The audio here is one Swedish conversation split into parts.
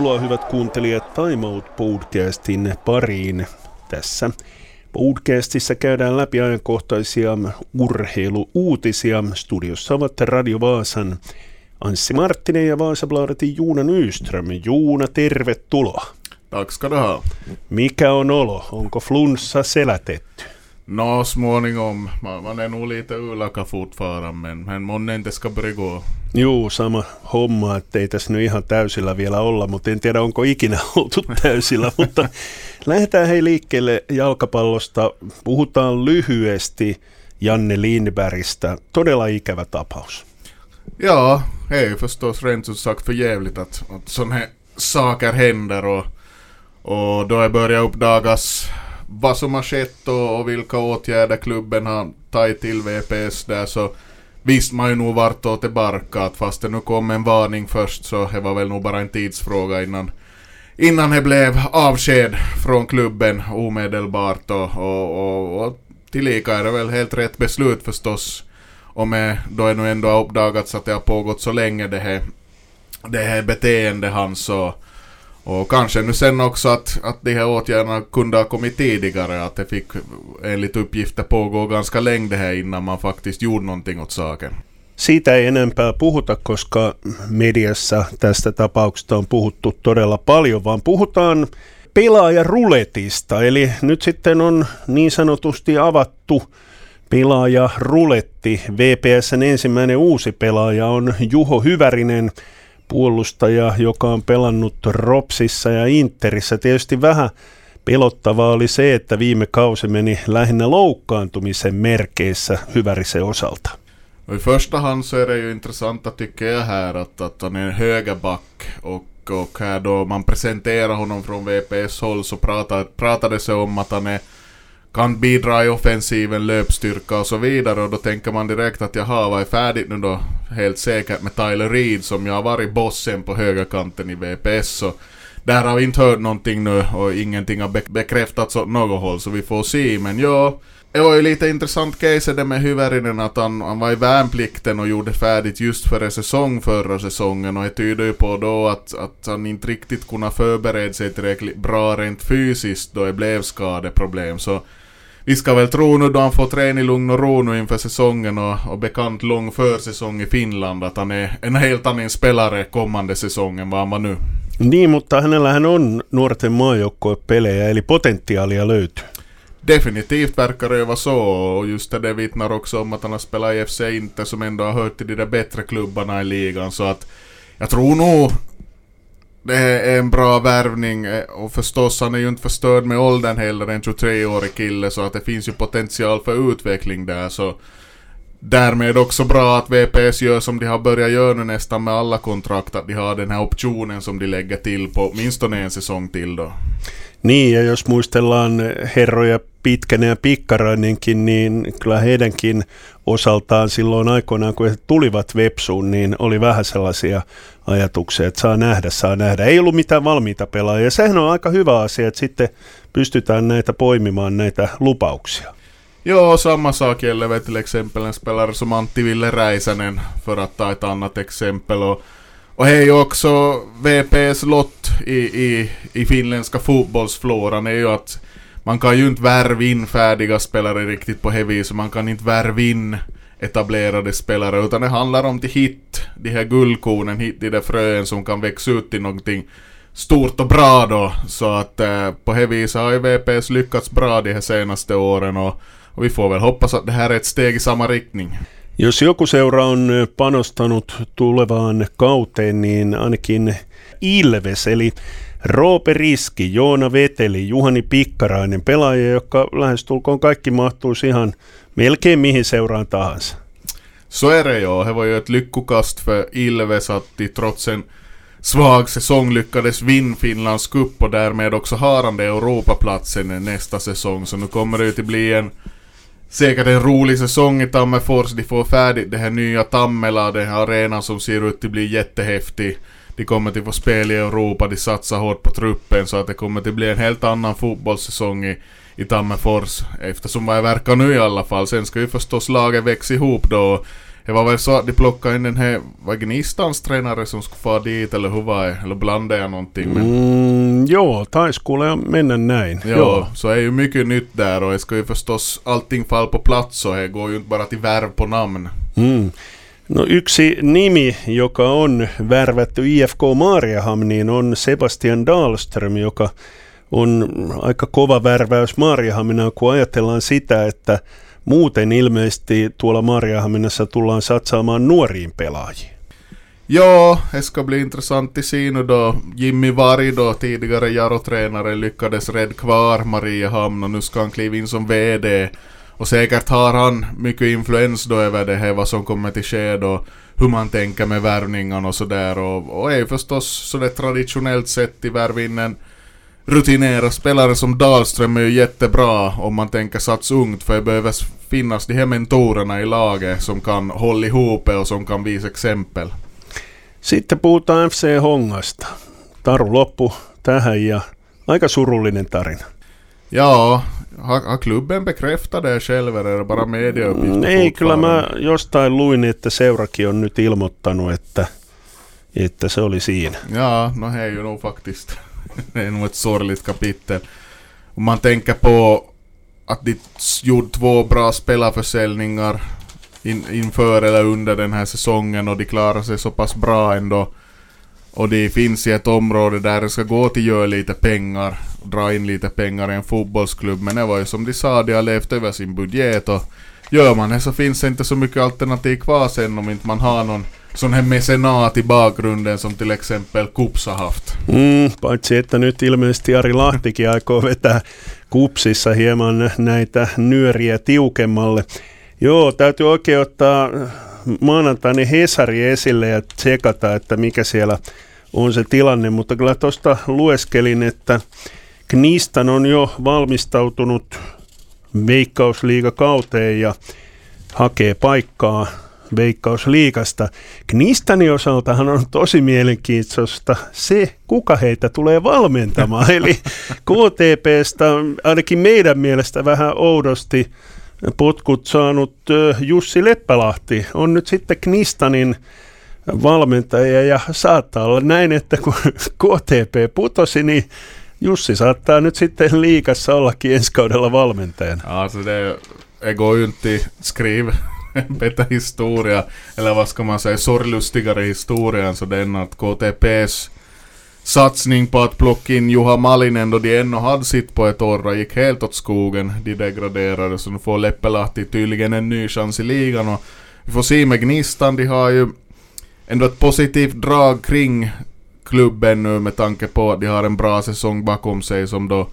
Tervetuloa hyvät kuuntelijat Time Out podcastin pariin. Tässä podcastissa käydään läpi ajankohtaisia urheiluuutisia. Studiossa ovat Radio Vaasan Anssi Marttinen ja Vaasabladetin Juuna Nyström. Juuna, tervetuloa. Tack ska du ha. Mikä on olo? Onko flunssa selätetty? Nå, småningom. Man, man är nog lite ulaka fortfarande, men, men månne inte ska börja gå. Juu, sama homma, että ei tässä nyt ihan täysillä vielä olla, mutta en tiedä onko ikinä oltu täysillä, mutta lähdetään hei liikkeelle jalkapallosta. Puhutaan lyhyesti Janne Lindbergistä. Todella ikävä tapaus. Ja, ju förstås rent ut sagt för jävligt att, att sådana saker händer och, och då är börjat uppdagas vad som har skett och, och vilka åtgärder klubben har tagit till VPS där så visste man ju nog vartåt det barkat fast det nu kom en varning först så det var väl nog bara en tidsfråga innan innan det blev avsked från klubben omedelbart och, och, och, och tillika är det väl helt rätt beslut förstås. Och med då är nu ändå har uppdagats att det har pågått så länge det här, det här beteende hans och, och kanske nu sen också att, att de här åtgärderna kunde ha kommit tidigare, att det fick enligt uppgifter pågå ganska länge här innan man faktiskt gjorde någonting åt saken. Siitä ei enempää puhuta, koska mediassa tästä tapauksesta on puhuttu todella paljon, vaan puhutaan pelaajaruletista. Eli nyt sitten on niin sanotusti avattu pelaaja ruletti. VPSn ensimmäinen uusi pelaaja on Juho Hyvärinen, puolustaja, joka on pelannut Ropsissa ja Interissä. Tietysti vähän pelottavaa oli se, että viime kausi meni lähinnä loukkaantumisen merkeissä Hyvärisen osalta. Och I första hand så är det ju intressanta tycker jag här att, att han är en högerback och, och här då man presenterar honom från VPS håll så pratar, pratades det om att han är, kan bidra i offensiven, löpstyrka och så vidare. Och då tänker man direkt att jaha, vad är färdigt nu då? Helt säkert med Tyler Reed som ju har varit bossen på högerkanten i VPS så där har vi inte hört någonting nu och ingenting har bekräftats åt något håll så vi får se. Men ja det var ju lite intressant case det med Hyvärinen att han, han var i värnplikten och gjorde färdigt just före säsong förra säsongen. Och det tyder ju på då att, att han inte riktigt kunde förbereda sig tillräckligt bra rent fysiskt då det blev skadeproblem. Så vi ska väl tro nu då han får träna i lugn och ro nu inför säsongen och, och bekant lång försäsong i Finland att han är en helt annan spelare kommande säsongen vad han var nu. Niin, mutta hänellähän on nuorten maajoukkuepelejä, eli potentiaalia löytyy. Definitivt verkar det vara så och just det vittnar också om att han har spelat i FC Inter som ändå har hört till de där bättre klubbarna i ligan så att jag tror nog det är en bra värvning eh, och förstås han är ju inte förstörd med åldern heller, en 23-årig kille så att det finns ju potential för utveckling där så Därmed också bra att VPS gör som de har börjat göra nu nästan med alla kontrakt, att de har den här optionen som de lägger till på åtminstone en säsong till då. Niin, ja jos muistellaan herroja Pitkänen ja Pikkarainenkin, niin kyllä heidänkin osaltaan silloin aikoinaan, kun he tulivat Vepsuun, niin oli vähän sellaisia ajatuksia, että saa nähdä, saa nähdä. Ei ollut mitään valmiita pelaajia. Sehän on aika hyvä asia, että sitten pystytään näitä poimimaan, näitä lupauksia. Ja, samma sak gäller väl till exempel en Ville Räisänen för ta annat exempel. Och det är ju också VPs lott i, i, i finländska fotbollsfloran är ju att man kan ju inte värva in färdiga spelare riktigt på det viset. Man kan inte värva in etablerade spelare utan det handlar om till hit de här guldkornen, hit de där fröen som kan växa ut till någonting stort och bra då. Så att eh, på det viset har ju VPS lyckats bra de här senaste åren och, och vi får väl hoppas att det här är ett steg i samma riktning. Jos joku seura on panostanut tulevaan kauteen, niin ainakin Ilves, eli Roope Riski, Joona Veteli, Juhani Pikkarainen, pelaajia, jotka lähestulkoon kaikki mahtuisi ihan melkein mihin seuraan tahansa. Så är det ja, det lyckokast för Ilves att de trots en svag säsong lyckades vinna Finlands cup och därmed också har han det Europaplatsen nästa säsong. Så nu kommer det ju till bli en säkert en rolig säsong i Tammerfors. De får färdigt det här nya Tammela, den här arenan som ser ut att bli jättehäftig. De kommer till få spel i Europa, de satsar hårt på truppen så att det kommer till bli en helt annan fotbollssäsong i, i Tammerfors. Eftersom vad jag verkar nu i alla fall. Sen ska ju förstås laget växa ihop då. Det var väl så att de plockade in den här, var Gnistans tränare som skulle få dit eller hur var det? Eller blandade jag någonting? Men... Mm, ja, taisi kuule mennä näin. Ja, Joo. så är ju mycket nytt där och det ska ju förstås allting fall på plats och det går ju inte bara till värv på namn. Mm. No yksi nimi, joka on värvätty IFK Maariahamniin, on Sebastian Dahlström, joka on aika kova värväys Maariahaminaan, kun ajatellaan sitä, että muuten ilmeisesti tuolla Maariahaminassa tullaan satsaamaan nuoriin pelaajiin. Ja, det ska bli intressant att se nu då. Jimmy Varg då, tidigare Jaro-tränare, lyckades rädda kvar Mariehamn och nu ska han kliva in som VD. Och säkert har han mycket influens då över det här vad som kommer till ske då. Hur man tänker med värvningarna och sådär. Och, och är ju förstås så traditionellt sett i värv en rutinerad spelare som Dahlström är ju jättebra om man tänker sats ungt för det behöver finnas de här mentorerna i laget som kan hålla ihop och som kan visa exempel. Sitten puhutaan FC Hongasta. Taru loppu tähän ja aika surullinen tarina. Ja, har, har klubben bekräftat det själv eller är det bara mediauppgifter Mm, Ei, kyllä mä jostain luin, että seurakin on nyt ilmoittanut, että, että se oli siinä. Ja, no det är ju nog faktiskt det är nog ett sorgligt kapitel. Om man tänker på att de gjorde två bra spelarförsäljningar in, inför eller under den här säsongen och de klarar sig så pass bra ändå. Och de finns i ett område där det ska gå till göra lite pengar, dra in lite pengar i en fotbollsklubb. Men det var ju som de sa, de har levt över sin budget och gör man det så finns det inte så mycket alternativ kvar sen om inte man har någon sån här mecenat i bakgrunden som till exempel Kups har haft. Mm, paitsi että nyt ilmeisesti Ari Lahtikin aikoo vetää kupsissa hieman näitä nyöriä tiukemmalle. Joo, täytyy oikein ottaa maanantainen Hesari esille ja tsekata, että mikä siellä on se tilanne, mutta kyllä tuosta lueskelin, että Knistan on jo valmistautunut veikkausliigakauteen ja hakee paikkaa Veikkausliikasta. Knistanin osaltahan on tosi mielenkiintoista se, kuka heitä tulee valmentamaan. Eli KTPstä ainakin meidän mielestä vähän oudosti potkut saanut Jussi Leppälahti on nyt sitten Knistanin valmentaja ja saattaa olla näin, että kun KTP putosi, niin Jussi saattaa nyt sitten liikassa ollakin ensi kaudella valmentajana. Alltså det, det går ju inte att skriva en bättre historia, eller vad ska man säga, sorglustigare historia än så den att KTPs satsning på att plocka in Juha Malinen då de ännu hade sitt på ett år och gick helt åt skogen. De degraderade så nu får Leppelahti tydligen en ny chans i ligan och vi får se med Gnistan, de har ju ändå ett positivt drag kring klubben nu med tanke på att de har en bra säsong bakom sig som då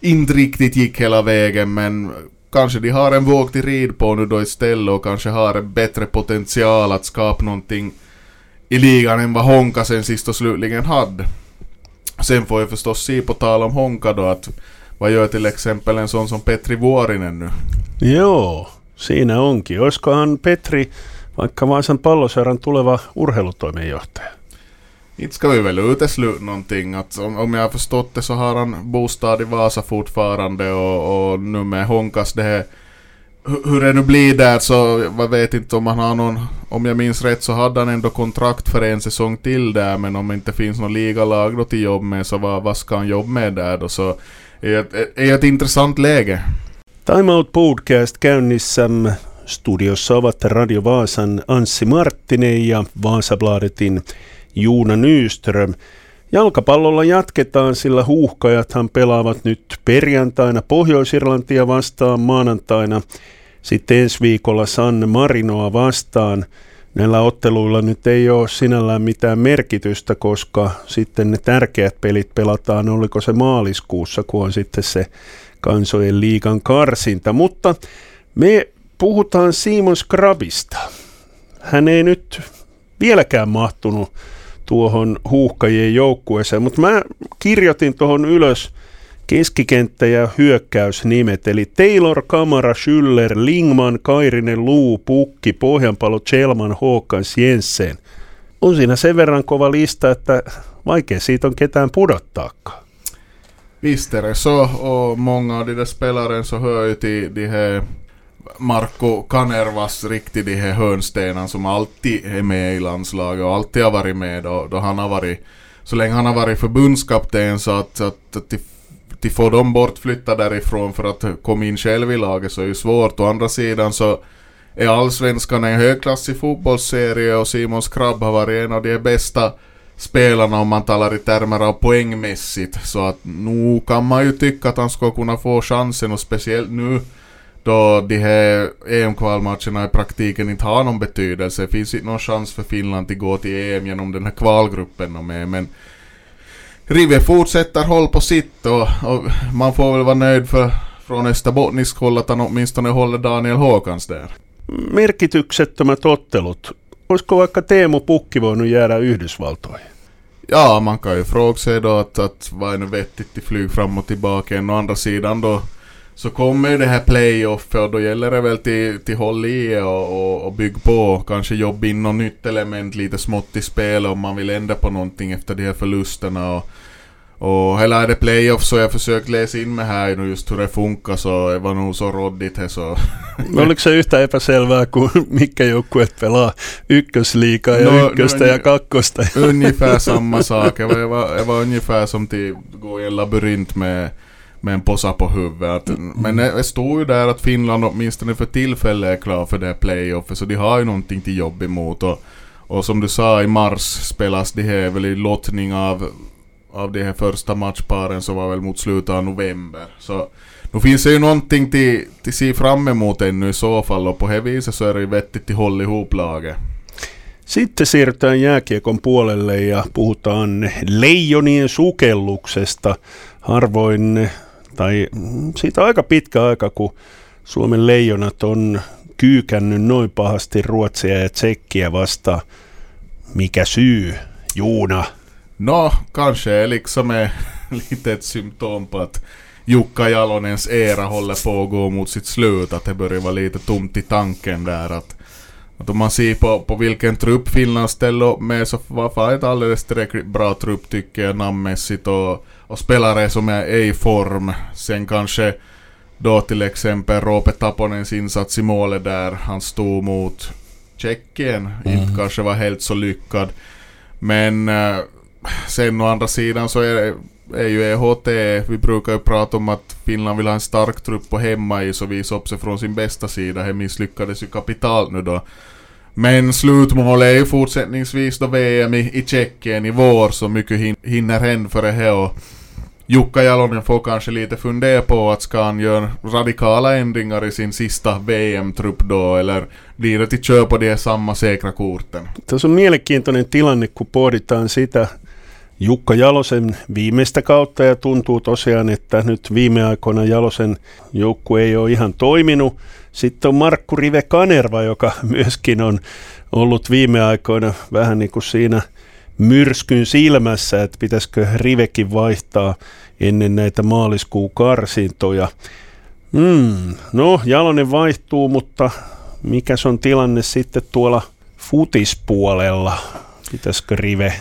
inte riktigt gick hela vägen men kanske de har en våg till rid på nu då istället och kanske har en bättre potential att skapa någonting i ligan än vad Honka sen sist och slutligen hade. Sen får jag förstås se på tal om Honka då att vad gör till exempel en sån som Petri Vuorinen nu? Joo, siinä onkin. Olisikohan Petri vaikka Vaasan palloseuran tuleva urheilutoimenjohtaja? Inte ska vi väl utesluta någonting. Att om, om jag har förstått det så har han bostad i Vasa fortfarande och, och nu med Honkas det här hur det nu blir där så jag vet inte om han har någon, om jag minns rätt så hade han ändå kontrakt för en säsong till där men om det inte finns någon ligalag då till jobb med så vad, vad ska han jobba med där då så är ett, är ett intressant läge. Time Out Podcast käynnissä. Studiossa ovat Radio Vaasan Anssi Marttinen ja Vaasabladetin Juuna Nyström. Jalkapallolla jatketaan, sillä huuhkajathan pelaavat nyt perjantaina Pohjois-Irlantia vastaan maanantaina. Sitten ensi viikolla San Marinoa vastaan. Näillä otteluilla nyt ei ole sinällään mitään merkitystä, koska sitten ne tärkeät pelit pelataan, oliko se maaliskuussa, kun on sitten se kansojen liigan karsinta. Mutta me puhutaan Simon Skrabista. Hän ei nyt vieläkään mahtunut tuohon huuhkajien joukkueeseen, mutta mä kirjoitin tuohon ylös keskikenttä- ja hyökkäysnimet, eli Taylor, Kamara, Schüller, Lingman, Kairinen, Luu, Pukki, Pohjanpalo, Chelman, Håkans, Jensen. On siinä sen verran kova lista, että vaikea siitä on ketään pudottaakaan. Visst är det så och många av de där spelaren så hör ju till de här Marco Kanervas riktigt de här hörnstenarna som alltid är med i landslaget och alltid har varit med då, då han har varit så länge han har varit förbundskapten så att, att, att de, de få dem bortflyttade därifrån för att komma in själv i laget så är ju svårt. Å andra sidan så är allsvenskan en högklassig fotbollsserie och Simons Krabb har varit en av de bästa spelarna om man talar i termer av poängmässigt. Så att nu kan man ju tycka att han ska kunna få chansen och speciellt nu då de här EM-kvalmatcherna i praktiken inte har någon betydelse. Det finns inte någon chans för Finland att gå till EM genom den här kvalgruppen och med. Men Rive fortsätter håll på sitt och, och, man får väl vara nöjd för från österbottnisk håll att han åtminstone håller Daniel Håkans där. Merkityksettömät ottelut. Olisiko vaikka Teemu Pukki voinut jäädä Yhdysvaltoihin? Ja, man kan ju fråga sig då att, att vad är nu vettigt till flyg fram och tillbaka. Å andra sidan då så kommer ju det här playoffet och då gäller det väl till, till håll i och, och, och bygg på. Kanske jobba in något nytt element lite smått i spel om man vill ändra på någonting efter de här förlusterna. Och, och hela är det playoff så jag försökt läsa in mig här nu just hur det funkar så det var nog så råddigt här så. Oliko se yhtä epäselvää kuin mikä joukkueet pelaa ykkösliikaa ja no, ykköstä no, ja kakkosta? Ungefär samma sak. Det var, det var ungefär som till gå i en labyrint med med en possa på huvudet. Mm. Men det står ju där att Finland åtminstone för tillfället är klar för det här playoffet så de har ju någonting till jobb emot. Och, och som du sa i mars spelas det här väl i lottning av, av de här första matchparen som var väl mot slutet av november. Så nu finns det ju någonting till, till se fram emot ännu i så fall och på det viset så är det ju vettigt att hålla ihop laget. Sitten siirrytään jääkiekon puolelle ja puhutaan leijonien sukelluksesta. Harvoin tai siitä aika pitkä aika, kun Suomen leijonat on kyykännyt noin pahasti Ruotsia ja Tsekkiä vastaan. Mikä syy, Juuna? No, kanske liksom är lite ett symptom Jukka Jalonens era håller på att gå mot sitt slut. Att det börjar vara lite tomt i tanken där. Att, att om man ser på, på vilken trupp Finland ställer med så var det ett alldeles tillräckligt bra trupp tycker jag namnmässigt. Och och spelare som är i form. Sen kanske då till exempel Roope Taponens insats i målet där han stod mot Tjeckien mm. inte kanske var helt så lyckad. Men äh, sen å andra sidan så är, är ju EHT, vi brukar ju prata om att Finland vill ha en stark trupp på hemmais och visa upp sig från sin bästa sida. Det misslyckades ju kapitalt nu då. Men slutmålet är ju fortsättningsvis då VM i, i Tjeckien i vår så mycket hinner hända för det här och Jukka Jalonen får kanske lite fundera på att ska han göra radikala ändringar i sin sista VM-trupp då, eller blir det till kör på de samma säkra korten? Tässä on mielenkiintoinen tilanne, kun pohditaan sitä Jukka Jalosen viimeistä kautta ja tuntuu tosiaan, että nyt viime aikoina Jalosen joukku ei ole ihan toiminut. Sitten on Markku Rive Kanerva, joka myöskin on ollut viime aikoina vähän niin kuin siinä – myrskyn silmässä, että pitäisikö Rivekin vaihtaa ennen näitä maaliskuun karsintoja. Mm, no, Jalonen vaihtuu, mutta mikä on tilanne sitten tuolla futispuolella? Pitäisikö Rive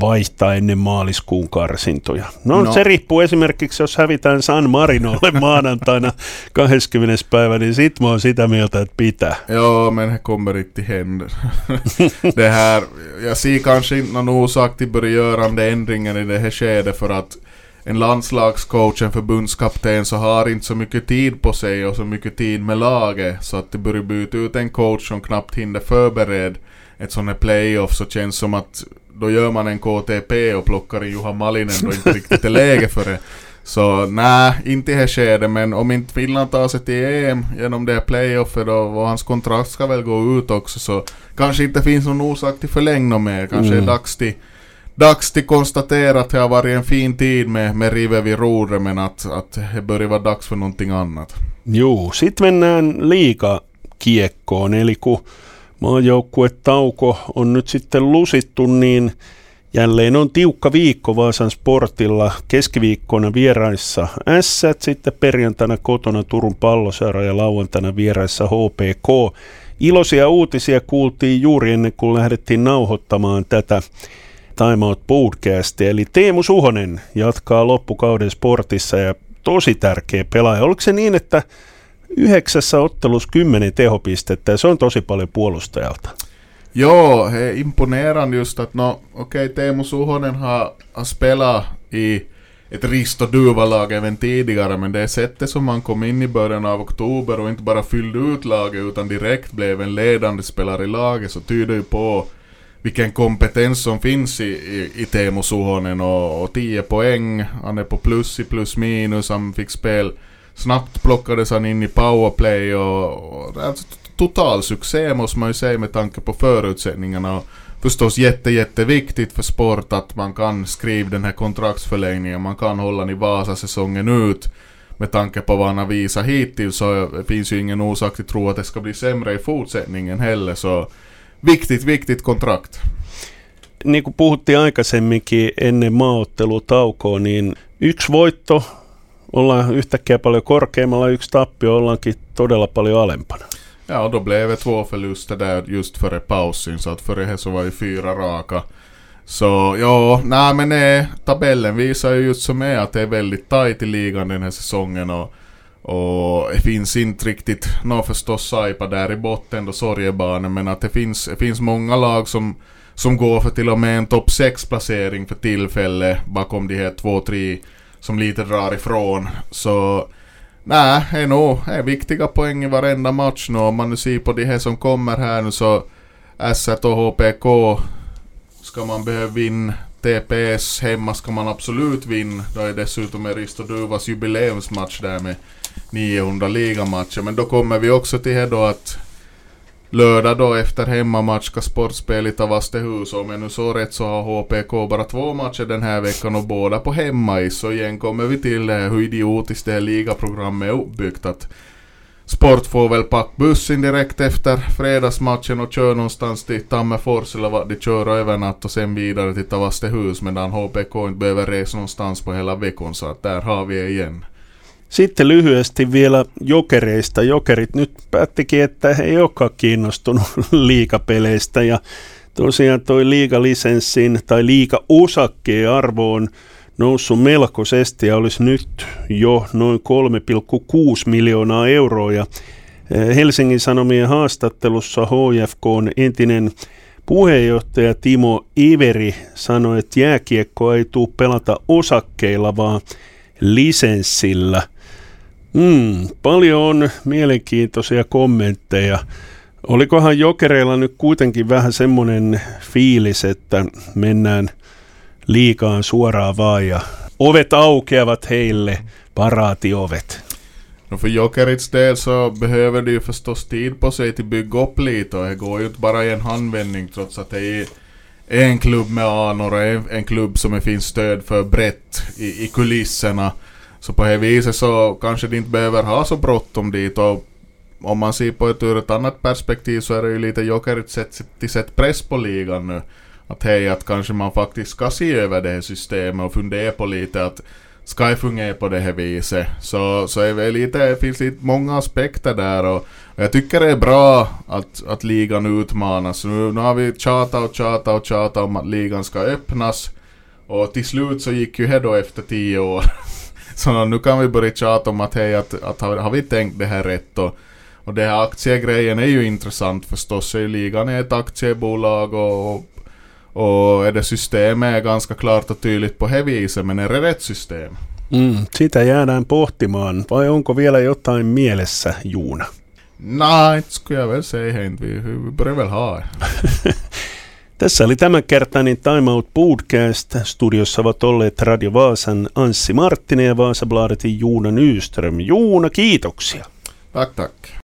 vaihtaa ennen maaliskuun karsintoja. No, no, se riippuu esimerkiksi, jos hävitään San Marinolle maanantaina 20. päivä, niin sit mä oon sitä mieltä, että pitää. Joo, men kommer inte hända. det här, jag ser kanske inte någon orsak till den ändringen i det här skedet för att en landslagscoach, en förbundskapten så har inte så mycket tid på sig och så mycket tid med laget så att det börjar byta ut en coach som knappt hinner förbereda ett sånt här playoff så känns som att då gör man en KTP och plockar in Juha Malinen då inte riktigt är läge för det. Så nej, inte i det skedet, men om inte Finland tar sig till EM genom det playoffet då, och hans kontrakt ska väl gå ut också, så kanske inte finns någon orsak till förlängning mer. Kanske mm. är dags till, dags till konstatera att det har varit en fin tid med, med Rive vid rodret, men att, att det börjar vara dags för någonting annat. Jo, sitten mennään liiga-kiekkoon, eli kun maajoukkuetauko on nyt sitten lusittu, niin jälleen on tiukka viikko Vaasan sportilla. Keskiviikkona vieraissa S, sitten perjantaina kotona Turun palloseura ja lauantaina vieraissa HPK. Iloisia uutisia kuultiin juuri ennen kuin lähdettiin nauhoittamaan tätä Time Out podcastia. Eli Teemu Suhonen jatkaa loppukauden sportissa ja tosi tärkeä pelaaja. Oliko se niin, että yhdeksässä ottelussa kymmenen tehopistettä ja se on tosi paljon puolustajalta. Joo, he imponerande just att no, okej, okay, Teemu Suhonen har, spelat i ett Risto Duva-lag även tidigare, men det sättet som man kom in i början av oktober och inte bara fyllde ut laget utan direkt blev en ledande spelare i laget så tyder ju på vilken kompetens som finns i, i, i Teemu Suhonen och 10 poäng, han är på plus i plus minus, han fick spel Snabbt plockades han in i powerplay och, och alltså, total succé måste man ju säga med tanke på förutsättningarna. Och förstås jätte, jätteviktigt för sport att man kan skriva den här kontraktsförlängningen, man kan hålla i Vasa säsongen ut. Med tanke på vad han har visat hittills så finns ju ingen orsak till att tro att det ska bli sämre i fortsättningen heller. Så viktigt, viktigt kontrakt. Niin kuin puhuttiin aikaisemminkin ennen maaottelutaukoa, niin yksi voitto ollaan yhtäkkiä paljon korkeammalla, yksi tappio ollaankin todella paljon alempana. Ja, och då blev det två förluster där just före pausen, så att före det så var det fyra raka. Så ja, nej men nej, tabellen visar ju just som är att det är väldigt tajt i ligan den här säsongen och, och det finns inte riktigt, nå förstås Saipa där i botten då sorgebarnen. men att det finns, det finns många lag som, som går för till och med en topp 6 placering för tillfället bakom de här två, tre som lite drar ifrån. Så nej, det är nog är viktiga poäng i varenda match nu. Om man nu ser på de här som kommer här nu så S1 och HPK ska man behöva vinna. TPS hemma ska man absolut vinna. Då är dessutom Risto Duvas jubileumsmatch där med 900 ligamatcher. Men då kommer vi också till det då att Lördag då efter hemmamatch ska Sportspel i Tavastehus Om jag nu så rätt så har HPK bara två matcher den här veckan och båda på hemmais. Så igen kommer vi till det här hur idiotiskt det här ligaprogrammet är uppbyggt. Att Sport får väl packa bussen direkt efter fredagsmatchen och kör någonstans till Tammerfors eller vad de kör över natt och sen vidare till Tavastehus medan HPK inte behöver resa någonstans på hela veckan så att där har vi igen. Sitten lyhyesti vielä jokereista. Jokerit nyt päättikin, että he ei olekaan kiinnostunut liikapeleistä ja tosiaan toi liigalisenssin tai liigaosakkeen arvo on noussut melkoisesti ja olisi nyt jo noin 3,6 miljoonaa euroa ja eh, Helsingin Sanomien haastattelussa HFK on entinen puheenjohtaja Timo Iveri sanoi, että jääkiekko ei tule pelata osakkeilla, vaan lisenssillä – Mm, paljon on mielenkiintoisia kommentteja. Olikohan jokereilla nyt kuitenkin vähän semmoinen fiilis, että mennään liikaan suoraan vaan ja ovet aukeavat heille, paraatiovet. No för Jokerits del så behöver det ju förstås tid på sig till bygga upp lite och det går ju inte bara i en handvändning trots att det är en klubb med anor och en klubb som det finns stöd för brett i, i kulisserna. Så på det viset så kanske de inte behöver ha så bråttom dit och om man ser på det ur ett annat perspektiv så är det ju lite jokerigt sätt till sätt press på ligan nu. Att hej, att kanske man faktiskt ska se över det här systemet och fundera på lite att ska det fungera på det här viset? Så, så är det lite, finns lite många aspekter där och, och jag tycker det är bra att, att ligan utmanas. Nu, nu har vi tjatat och tjatat och tjatat om att ligan ska öppnas och till slut så gick ju det då efter tio år Så nu kan vi börja tjata om att hej, att, att har, har vi tänkt det här rätt och, och det här aktiegrejen är ju intressant förstås. Är ligan är ett aktiebolag och, och, och är det systemet är ganska klart och tydligt på det viset, men är det rätt system? Mm, sitä jäädään pohtimaan, vai onko vielä jotain mielessä, Juuna? Nej, inte skulle jag väl säga inte. Vi, vi börjar väl ha Tässä oli tämänkertainen Time Out Podcast. Studiossa ovat olleet Radio Vaasan Anssi Marttinen ja Vaasabladetin Juuna Nyström. Juuna, kiitoksia. Tack, tack.